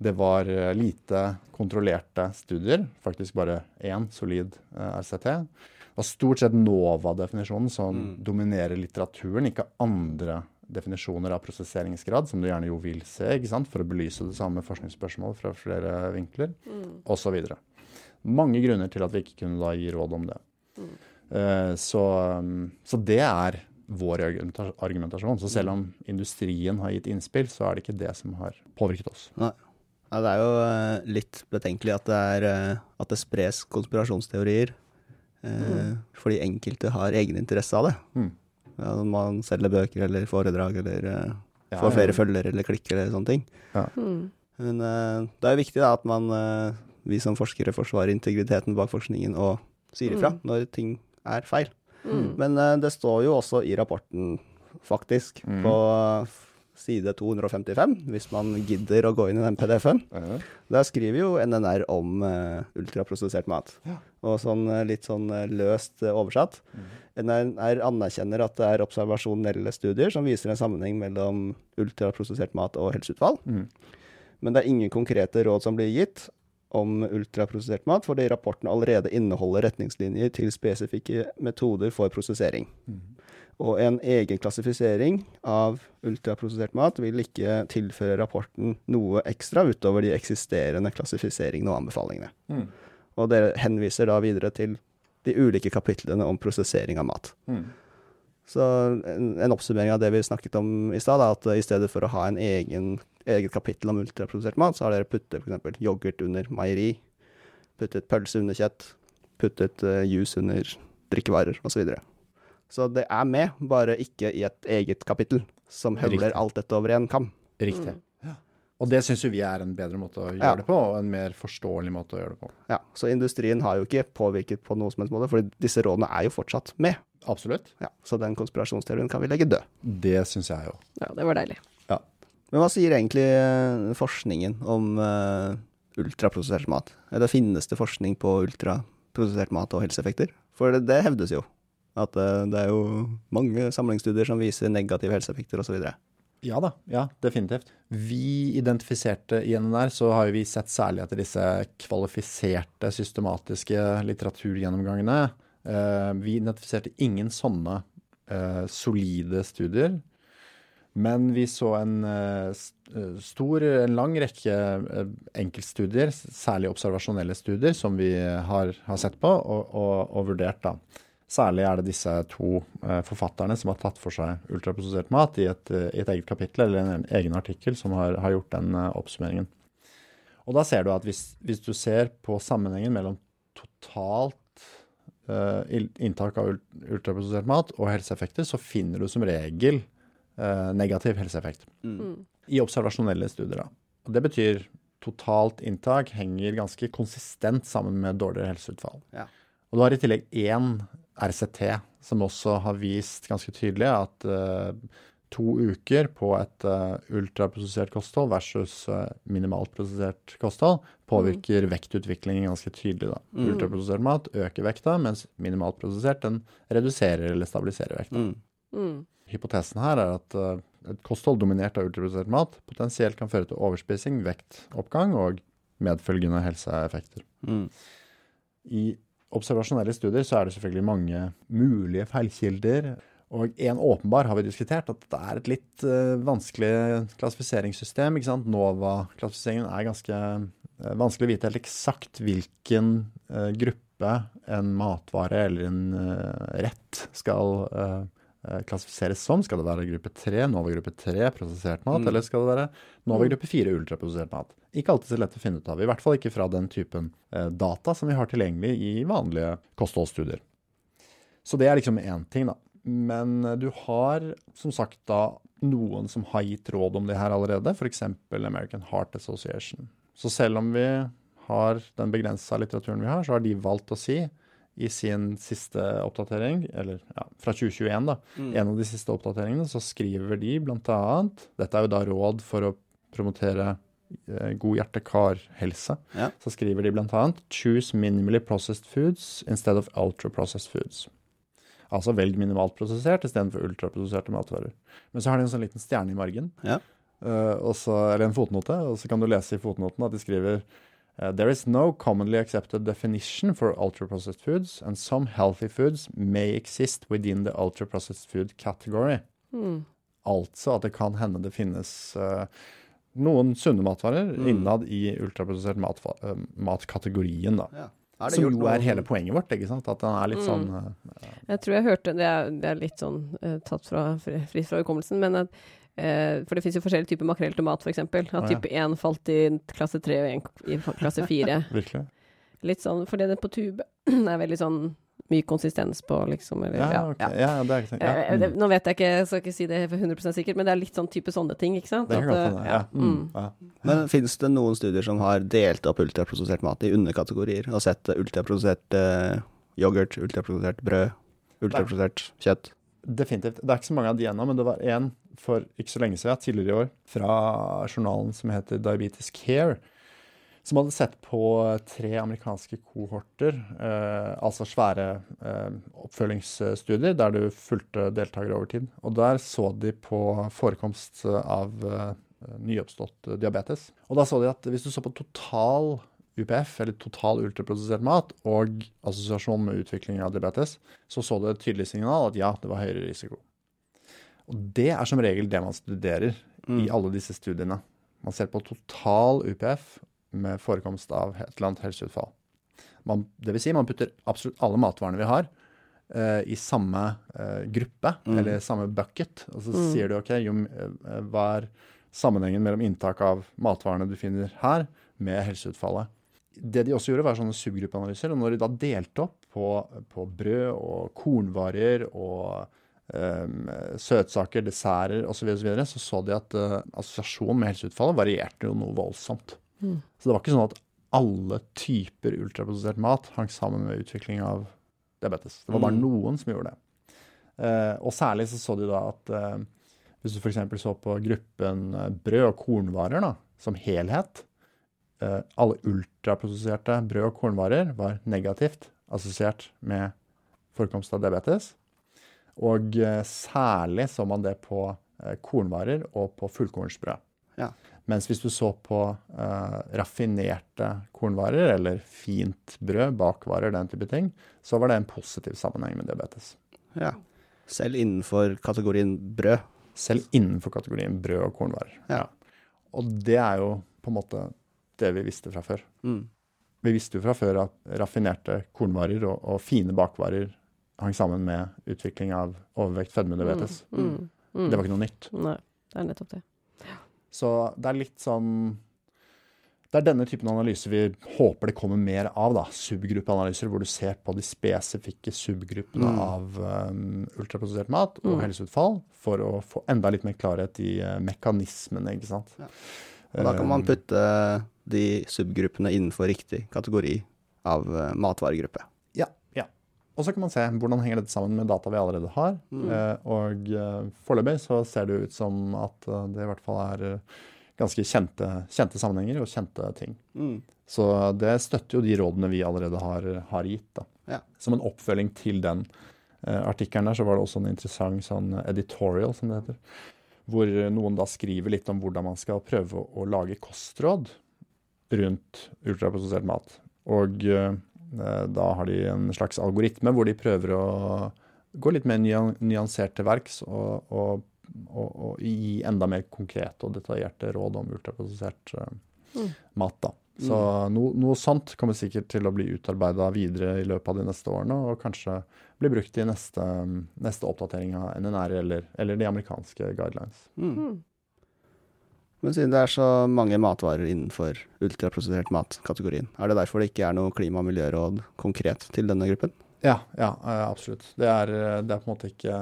Det var eh, lite kontrollerte studier, faktisk bare én solid eh, RCT. Det var stort sett NOVA-definisjonen som mm. dominerer litteraturen, ikke andre definisjoner av prosesseringsgrad, som du gjerne jo vil se, ikke sant? for å belyse det samme forskningsspørsmålet fra flere vinkler, mm. osv. Mange grunner til at vi ikke kunne da gi råd om det. Mm. Uh, så, um, så, det er vår argumentasjon. Så selv om industrien har gitt innspill, så er det ikke det som har påvirket oss. Nei. Ja, det er jo eh, litt betenkelig at det, er, eh, at det spres konspirasjonsteorier. Eh, mm. Fordi enkelte har egeninteresse av det. Mm. Ja, man selger bøker eller foredrag eller ja, får flere ja. følgere eller klikker eller sånne ting. Ja. Mm. Men det er jo viktig da, at man, vi som forskere forsvarer integriteten bak forskningen og sier ifra mm. når ting er feil. Mm. Men det står jo også i rapporten, faktisk, mm. på side 255, hvis man gidder å gå inn i den PDF-en. Ja. Der skriver jo NNR om uh, ultraprosessert mat. Ja. Og sånn uh, litt sånn uh, løst oversatt. Mm. NNR anerkjenner at det er observasjonelle studier som viser en sammenheng mellom ultraprosessert mat og helseutfall. Mm. Men det er ingen konkrete råd som blir gitt om ultraprosessert mat, fordi rapporten allerede inneholder retningslinjer til spesifikke metoder for prosessering. Mm. Og en egen klassifisering av ultraprosessert mat vil ikke tilføre rapporten noe ekstra utover de eksisterende klassifiseringene og anbefalingene. Mm. Og det henviser da videre til de ulike kapitlene om prosessering av mat. Mm. Så en, en, oppsummering av det vi snakket om i stad, er at i stedet for å ha en egen, eget kapittel om ultraprosessert mat, så har dere puttet f.eks. yoghurt under meieri, puttet pølse under kjøtt, puttet uh, juice under drikkevarer osv. Så det er med, bare ikke i et eget kapittel som høvler alt dette over en kam. Riktig. Mm. Ja. Og det syns jo vi er en bedre måte å gjøre ja. det på, og en mer forståelig måte å gjøre det på. Ja, Så industrien har jo ikke påvirket på noen som helst måte, for disse rådene er jo fortsatt med. Absolutt. Ja, Så den konspirasjonsteorien kan vi legge død. Det syns jeg jo. Ja, det var deilig. Ja. Men hva sier egentlig eh, forskningen om uh, ultraprosessert mat? Eller finnes det forskning på ultraprosessert mat og helseeffekter? For det, det hevdes jo. At uh, det er jo mange samlingsstudier som viser negative helseeffekter osv. Ja da, ja, definitivt. Vi identifiserte i NNR, så har vi sett særlig etter disse kvalifiserte, systematiske litteraturgjennomgangene. Uh, vi identifiserte ingen sånne uh, solide studier. Men vi så en stor, en lang rekke enkeltstudier, særlig observasjonelle studier, som vi har, har sett på og, og, og vurdert. da. Særlig er det disse to eh, forfatterne som har tatt for seg ultraprosessert mat i et, i et, eget kapittel eller en egen artikkel som har, har gjort den uh, oppsummeringen. Og da ser du at hvis, hvis, du ser på sammenhengen mellom totalt uh, inntak av ultraprosessert mat og helseeffekter, så finner du som regel uh, negativ helseeffekt. Mm. I observasjonelle studier. da. Og det betyr totalt inntak henger ganske konsistent sammen med dårligere helseutfall. Ja. Og du har i tillegg én RCT som også har vist ganske tydelig at eh, to uker på et uh, ultraprosessert kosthold versus uh, minimalt prosessert kosthold påvirker vektutviklingen ganske tydelig. Da. Mm. Ultraprosessert mat øker vekta, mens minimalt prosessert den reduserer eller stabiliserer vekta. Mm. Mm. Hypotesen her er at uh, et kosthold dominert av ultraprosessert mat potensielt kan føre til overspising, vektoppgang og medfølgende helseeffekter. Mm. I observasjonelle studier så er det selvfølgelig mange mulige feilkilder. Og en åpenbar har vi diskutert, at det er et litt uh, vanskelig klassifiseringssystem. ikke sant? NOVA-klassifiseringen er ganske uh, vanskelig å vite helt eksakt hvilken uh, gruppe en matvare eller en rett skal klassifiseres som. Skal det være gruppe 3, NOVA gruppe 3, prosessert mat, Mm. eller skal det være NOVA gruppe 4, ultraprosessert mat? Ikke alltid så lett å finne ut av, i hvert fall ikke fra den typen data som vi har tilgjengelig i vanlige kostholdsstudier. Så det er liksom én ting, da. Men du har som sagt da noen som har gitt råd om det her allerede, f.eks. American Heart Association. Så selv om vi har den begrensa litteraturen vi har, så har de valgt å si i sin siste oppdatering, eller ja, fra 2021, da, Mm. en av de siste oppdateringene, så skriver de bl.a. Dette er jo da råd for å promotere eh, god hjerte-kar-helse. Ja. Så skriver de bl.a.: Choose minimally processed foods instead of ultra-processed foods. Altså velg minimalt prosessert istedenfor ultraprosesserte matvarer. Men så har de en sånn liten stjerne i margen, Ja. eh, og så, eller en fotnote, og så kan du lese i fotnoten at de skriver eh, There is no commonly accepted definition for ultra-processed foods, and some healthy foods may exist within the ultra-processed food category. Mm. Altså at det kan hende det finnes uh, noen sunne matvarer Mm. innad i ultraprosessert mat, uh, matkategorien, da. Ja. Som jo er hele poenget vårt, ikke sant? At den er litt Mm. sånn eh, Jeg tror jeg hørte Det er, det er litt sånn eh, tatt fra, fri- fritt fra hukommelsen, men at eh, For det finnes jo forskjellige typer makrell til mat, f.eks. At type 1 falt i klasse 3 og 1 i klasse 4. [LAUGHS] Virkelig. Litt sånn fordi det på tube [CLEARS THROAT] er veldig sånn mye konsistens på, liksom. Eller, Ja, okay. ja. ja, det er ikke tenkt. Eh, Ja. Mm. nå vet jeg ikke, jeg skal ikke si det for 100 sikkert, men det er litt sånn type sånne ting, ikke sant? Det kan At, godt eh. Ja. mm. Mm. Ja. Men finnes det noen studier som har delt opp ultraprosessert mat i underkategorier, og sett ultraprosessert uh, yoghurt, ultraprosessert brød, ultraprosessert kjøtt? Definitivt. Det er ikke så mange av de ennå, men det var en for ikke så lenge siden, tidligere i år, fra journalen som heter Diabetes Care, som hadde sett på tre amerikanske kohorter, eh, altså svære eh, oppfølgingsstudier der du fulgte deltakere over tid. Og der så de på forekomst av eh, nyoppstått diabetes. Og da så de at hvis du så på total UPF, eller total ultraprosessert mat, og assosiasjon med utvikling av diabetes, så så du et tydelig signal at ja, det var høyere risiko. Og det er som regel det man studerer i alle disse studiene. Man ser på total UPF med forekomst av et eller annet helseutfall. Man, det vil si, man putter absolutt alle matvarene vi har, uh, i samme uh, gruppe, Mm. eller samme bucket. Og så Mm. sier du OK, jo, uh, hva er sammenhengen mellom inntak av matvarene du finner her, med helseutfallet? Det de også gjorde, var sånne subgruppeanalyser. Og når de da delte opp på, på brød og kornvarer og um, søtsaker, desserter osv., så, videre, så, så de at uh, assosiasjonen med helseutfallet varierte jo noe voldsomt. Mm. Så det var ikke sånn at alle typer ultraprosessert mat hang sammen med utvikling av diabetes. Det var bare Mm. noen som gjorde det. Uh, og særlig så så de da at uh, hvis du f.eks. så på gruppen brød og kornvarer da, som helhet, alle ultraprosesserte brød og kornvarer var negativt assosiert med forekomst av diabetes. Og eh, særlig så man det på eh, kornvarer og på fullkornsbrød. Ja. Mens hvis du så på uh, raffinerte kornvarer, eller fint brød, bakvarer, den type ting, så var det en positiv sammenheng med diabetes. Ja. Selv innenfor kategorien brød. Selv innenfor kategorien brød og kornvarer. Ja. Og det er jo på en måte det vi visste fra før. Mm. Vi visste jo fra før at raffinerte kornvarer og, og fine bakvarer hang sammen med utvikling av overvekt, fedme, diabetes. Mm, mm, mm. Det var ikke noe nytt. Nei, det er nettopp det. Så det er litt sånn Det er denne typen analyser vi håper det kommer mer av. da, Subgruppeanalyser hvor du ser på de spesifikke subgruppene Mm. av um, ultraprosessert mat og Mm. helseutfall, for å få enda litt mer klarhet i uh, mekanismene. ikke sant? Ja. Og da kan man Eh, putte de subgruppene innenfor riktig kategori av uh, matvaregruppe. Og så kan man se hvordan henger dette sammen med data vi allerede har. Mm. Eh, og eh, foreløpig så ser det ut som at eh, det i hvert fall er ganske kjente, kjente sammenhenger og kjente ting. Mm. Så det støtter jo de rådene vi allerede har, har gitt. Ja. Som en oppfølging til den eh, artikkelen der, så var det også en interessant sånn editorial, som det heter. Hvor noen da skriver litt om hvordan man skal prøve å, å lage kostråd rundt ultraprosessert mat. Og eh, da har de en slags algoritme hvor de prøver å gå litt mer nyan- nyansert til verks og, og, og, og gi enda mer konkrete og detaljerte råd om ultraprosessert eh, Mm. mat. da. Så no, noe sånt kommer sikkert til å bli utarbeida videre i løpet av de neste årene, og kanskje bli brukt i neste, neste oppdatering av NNR eller, eller de amerikanske guidelines. Mm. Mm. Men siden det er så mange matvarer innenfor ultraprosessert mat-kategorien, er det derfor det ikke er noe klima- og miljøråd konkret til denne gruppen? Ja, ja, eh, absolutt. Det er, eh, det er på en måte ikke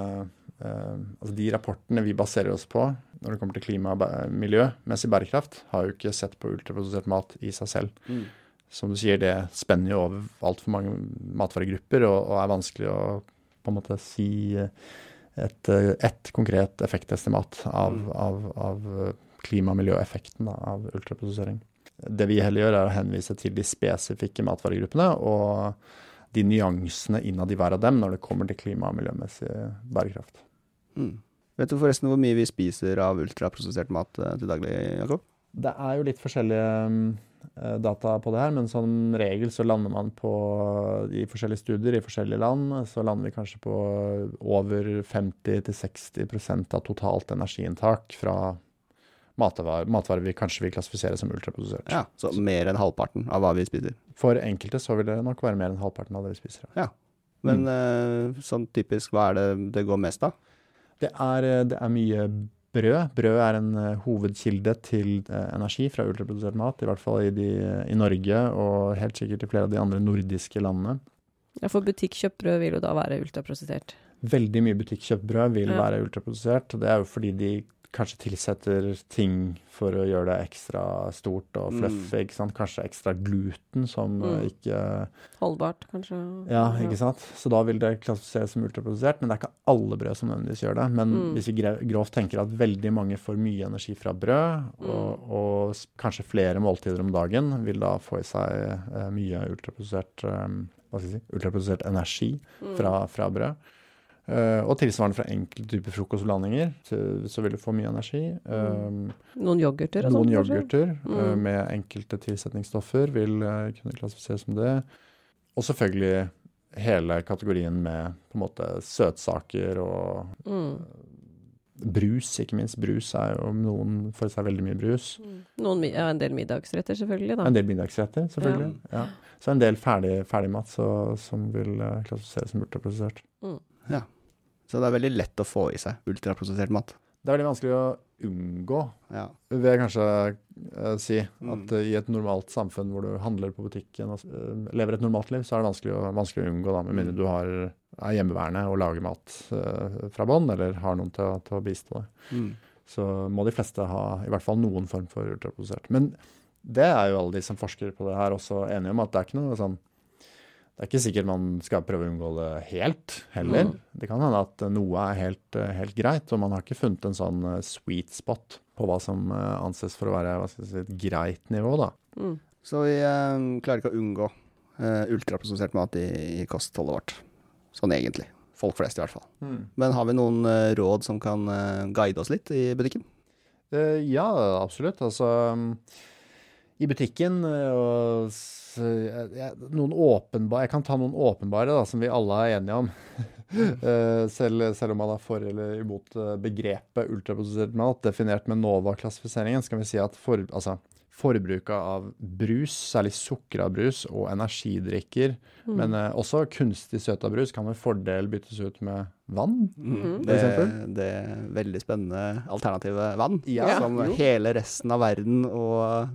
eh, Altså de rapportene vi baserer oss på når det kommer til klima og miljømessig bærekraft, har jo ikke sett på ultraprosessert mat i seg selv. Som du sier, det spenner jo over altfor mange matvaregrupper, og, og er vanskelig å på en måte si et, eh, konkret effektestimat av, Mm. av, av klima- og miljøeffekten av ultraprosessering. Det vi heller gjør, er å henvise til de spesifikke matvaregruppene og de nyansene innad i hver av dem når det kommer til klima- og miljømessig bærekraft. Mm. Vet du forresten hvor mye vi spiser av ultraprosessert mat eh, til daglig, Jakob? Det er jo litt forskjellige eh, data på det her, men som regel så lander man på i forskjellige studier i forskjellige land, så lander vi kanskje på over 50-60% av totalt energiinntak fra matvarer, matvarer vi kanskje vil klassifisere som ultraprosessert. Ja, så mer enn halvparten av hva vi spiser. For enkelte så vil det nok være mer enn halvparten av det vi spiser. Ja, Men mm. sånn typisk, hva er det det går mest av? Det er, eh, det er mye brød. Brød er en eh, hovedkilde til energi fra ultraprodusert mat, i hvert fall i, de, i Norge og helt sikkert i flere av de andre nordiske landene. Ja, for butikkjøpt brød vil jo da være ultraprosessert. Veldig mye butikkjøpt brød vil Ja. være ultraprodusert. og Det er jo fordi de kanskje tilsetter ting for å gjøre det ekstra stort og fluffy. ikke sant? Kanskje ekstra gluten som eh, Mm. ikke Holdbart, kanskje. Ja, ikke sant. Så da vil det klassifiseres som ultraprodusert, men det er ikke alle brød som nødvendigvis gjør det. Men Mm. hvis vi grovt tenker at veldig mange får mye energi fra brød, og, Mm. og kanskje flere måltider om dagen, vil da få i seg eh, mye ultraprodusert, eh, hva skal jeg si, ultraprodusert energi Mm. fra, fra brød. Eh, og tilsvarende fra enkelte typer frokostblandinger, så, vil du få mye energi. Mm. Noen yoghurter og noen sånt, kanskje? yoghurter eh, Mm. med enkelte tilsetningsstoffer vil eh, kunne klassifiseres som det. Og selvfølgelig hele kategorien med på en måte søtsaker og Mm. brus, ikke minst. Brus er jo noen får i seg veldig mye brus. Mm. Noen, ja, en del middagsretter, selvfølgelig, da. En del middagsretter, selvfølgelig. Ja. Så en del ferdig, ferdigmat ferdig som vil eh, klassifiseres som ultraprosessert. Så det er veldig lett å få i seg ultraprosessert mat. Det er veldig vanskelig å unngå, Ja. vil jeg kanskje eh, si. Mm. At mm. i et normalt samfunn hvor du handler på butikken og eh, lever et normalt liv, så er det vanskelig å, vanskelig å unngå, da, med mindre du har, er hjemmeværende og lager mat eh, fra bånn, eller har noen til, til å bistå deg. Mm. Så må de fleste ha i hvert fall noen form for ultraprosessert. Men det er jo alle de som forsker på det her også enige om, at det er ikke noe sånn Det er ikke sikkert man skal prøve å unngå det helt heller. Mm. Det kan hende at noe er helt, eh, helt greit, og man har ikke funnet en sånn eh, sweet spot på hva som eh, anses for å være hva skal si, et greit nivå, da. Mm. Så vi eh, klarer ikke å unngå eh, ultraprosessert mat i, i kostholdet vårt. Sånn egentlig. Folk flest, i hvert fall. Men har vi noen eh, råd som kan eh, guide oss litt i butikken? Eh, ja, absolutt. Altså I butikken og eh, noen åpenbare Jeg kan ta noen åpenbare da, som vi alle er enige om. [LAUGHS] Eh, selv, selv om man er for eller imot eh, begrepet ultraprosessert mat, definert med NOVA-klassifiseringen, skal vi si at for, altså, forbruket av brus, særlig sukra brus og energidrikker, Mm. men eh, også kunstig søta brus, kan med fordel byttes ut med vann. mm. Det, eksempel? det veldig spennende alternativet vann, Ja, som jo. hele resten av verden og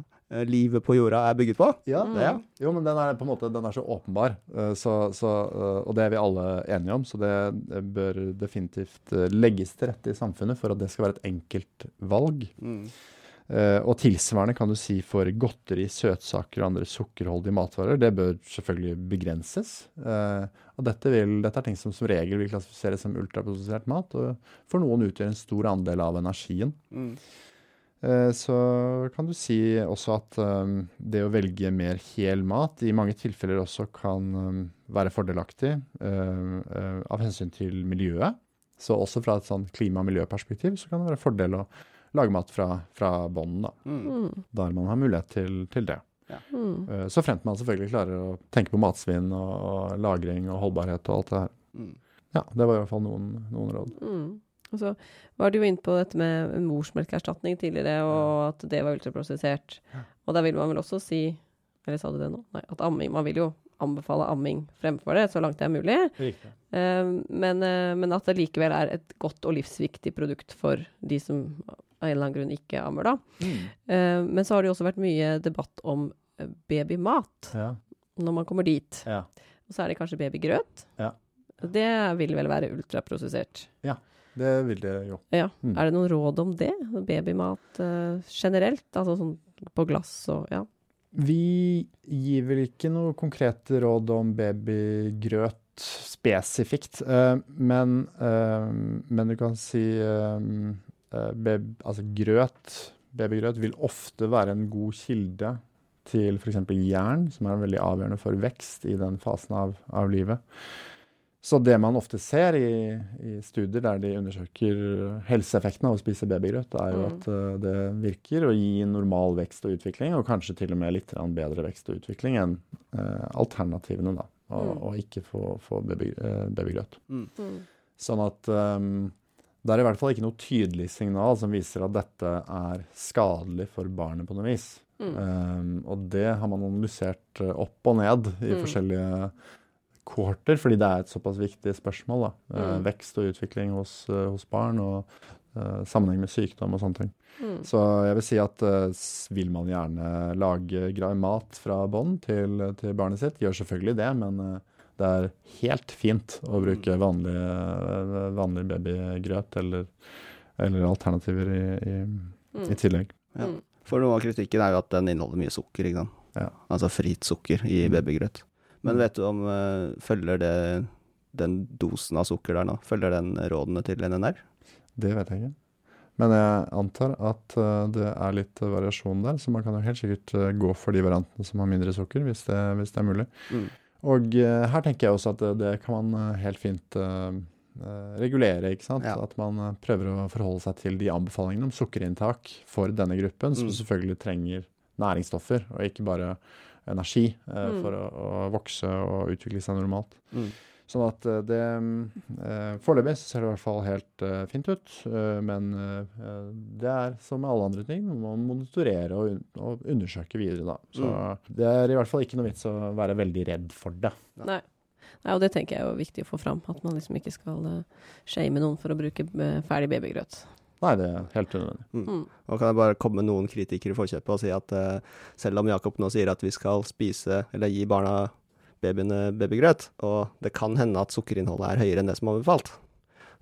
livet på jorda er bygget på. Ja, det, ja. Jo, men den er på en måte den er så åpenbar, eh, så, så, eh, og det er vi alle enige om. Så det, bør definitivt eh, legges til rette i samfunnet for at det skal være et enkelt valg. Mm. Eh, og tilsvarende kan du si for godteri, søtsaker og andre sukkerholdige matvarer. Det bør selvfølgelig begrenses. Eh, og dette, vil, dette, er ting som som regel vil klassifiseres som ultraprosessert mat, og for noen utgjør en stor andel av energien. Mm. Eh, så kan du si også at um, det å velge mer hel mat i mange tilfeller også kan um, være fordelaktig uh, uh, av hensyn til miljøet. Så også fra et sånn klima- og miljøperspektiv så kan det være fordel å lage mat fra, fra bånn, da. Mm. Der man har mulighet til, til det. Ja. Mm. Uh, så fremt man selvfølgelig klarer å tenke på matsvinn og, og lagring og holdbarhet og alt det her. Mm. Ja, det var i hvert fall noen, noen råd. Mm. Og så var du jo inne på dette med morsmelkerstatning tidligere, og at det var ultraprosessert. Og da vil man vel også si Eller sa du det nå? Nei, at amming Man vil jo anbefale amming fremfor det, så langt det er mulig. Uh, men, uh, men, at det likevel er et godt og livsviktig produkt for de som av en eller annen grunn ikke ammer, da. Mm. Uh, men så har det jo også vært mye debatt om eh, babymat ja. når man kommer dit. Ja. Og så er det kanskje babygrøt. Ja. Det vil vel være ultraprosessert? Ja, det vil det jo. Ja. Mm. Er det noen råd om det? Babymat uh, generelt? Altså sånn på glass og ja. Vi gir vel ikke noe konkrete råd om babygrøt spesifikt, uh, men, uh, men, du kan si baby, altså grøt, babygrøt vil ofte være en god kilde til f.eks. jern, som er veldig avgjørende for vekst i den fasen av, av livet. Så det man ofte ser i, i, studier der de undersøker helseeffekten av å spise babygrøt, er jo mm. at uh, det virker å gi normal vekst og utvikling, og kanskje til og med litt bedre vekst og utvikling enn uh, alternativene, da. Og, mm. og ikke få, få baby, uh, babygrøt. Mm. mm. Sånn at um, det er i hvert fall ikke noe tydelig signal som viser at dette er skadelig for barnet på noe vis. Mm. Um, og det har man analysert eh, opp og ned i mm. forskjellige kohorter, fordi det er et såpass viktig spørsmål. Da. Eh, mm. Uh, vekst og utvikling hos, uh, hos barn, og uh, sammenheng med sykdom og sånne ting. Mm. Så jeg vil si at vil man gjerne lage mat fra bånn til, til, barnet sitt, gjør selvfølgelig det, men det er helt fint å bruke mm. vanlig, vanlig babygrøt eller, eller, alternativer i, i, mm. i tillegg. Ja. Mm. For noe av kritikken er jo at den inneholder mye sukker, ikke sant. Ja. Altså fritt sukker i mm. babygrøt. Men vet du om uh, følger det den dosen av sukker der nå, følger den rådene til NNR? Det vet jeg ikke. Men jeg antar at uh, det er litt variasjon der, så man kan jo helt sikkert gå for de variantene som har mindre sukker, hvis det, hvis det er mulig. Mm. Og her tenker jeg også at det, det kan man helt fint regulere. ikke sant? Ja. At man prøver å forholde seg til de anbefalingene om sukkerinntak for denne gruppen, mm. som selvfølgelig trenger næringsstoffer, og ikke bare energi mm. for å, å, vokse og utvikle seg normalt. Mm. Sånn at eh, det eh, Foreløpig ser det i hvert fall helt uh, fint ut. Uh, men uh, det er som med alle andre ting, man må monitorere og, og undersøke videre, da. Så mm. det er i hvert fall ikke noe vits å være veldig redd for det. Nei. Nei, og det tenker jeg er jo viktig å få fram. At man liksom ikke skal uh, shame noen for å bruke ferdig babygrøt. Nei, det er helt unødvendig. Mm. Mm. Og kan jeg bare komme med noen kritikere i forkjøpet og si at selv om Jakob nå sier at vi skal spise, eller gi barna babyene babygrøt, og det kan hende at sukkerinnholdet er høyere enn det som er anbefalt,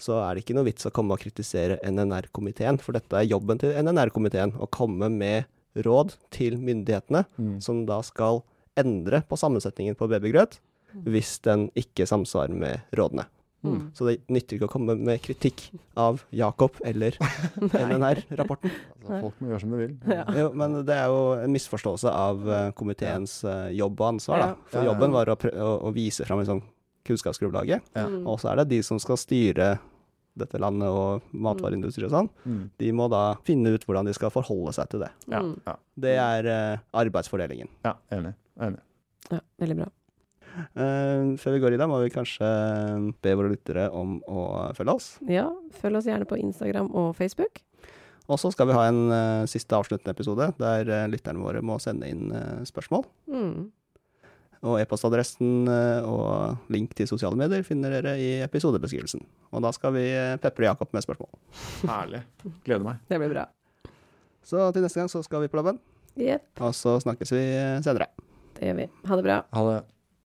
så er det ikke noe vits å komme og kritisere NNR-komiteen, for dette er jobben til NNR-komiteen, å komme med råd til myndighetene, mm. som da skal endre på sammensetningen på babygrøt hvis den ikke samsvarer med rådene. Mm. Så det nytter ikke å komme med kritikk av Jakob eller [LAUGHS] NNR-rapporten. Altså, folk må gjøre som de vil. Ja. Jo, men det er jo en misforståelse av uh, komiteens uh, jobb og ansvar. Da. For jobben var å, å, å vise fram liksom, kunnskapsgrunnlaget, og så er det de som skal styre dette landet og matvareindustri og sånn, mm. de må da finne ut hvordan de skal forholde seg til det. Ja, mm. ja. Det er uh, arbeidsfordelingen. Ja, enig. enig. Ja, veldig bra. Uh, før vi går i det, må vi kanskje be våre lyttere om å følge oss. Ja, følg oss gjerne på Instagram og Facebook. Og så skal vi ha en uh, siste avsluttende episode der uh, lytterne våre må sende inn spørsmål. Mm. Og e-postadressen og link til sosiale medier finner dere i episodebeskrivelsen. Og da skal vi pepre Jakob med spørsmål. Herlig. Gleder meg. Det blir bra. Så til neste gang så skal vi på laben. Yep. Og så snakkes vi senere. Det gjør vi. Ha det bra. Ha det.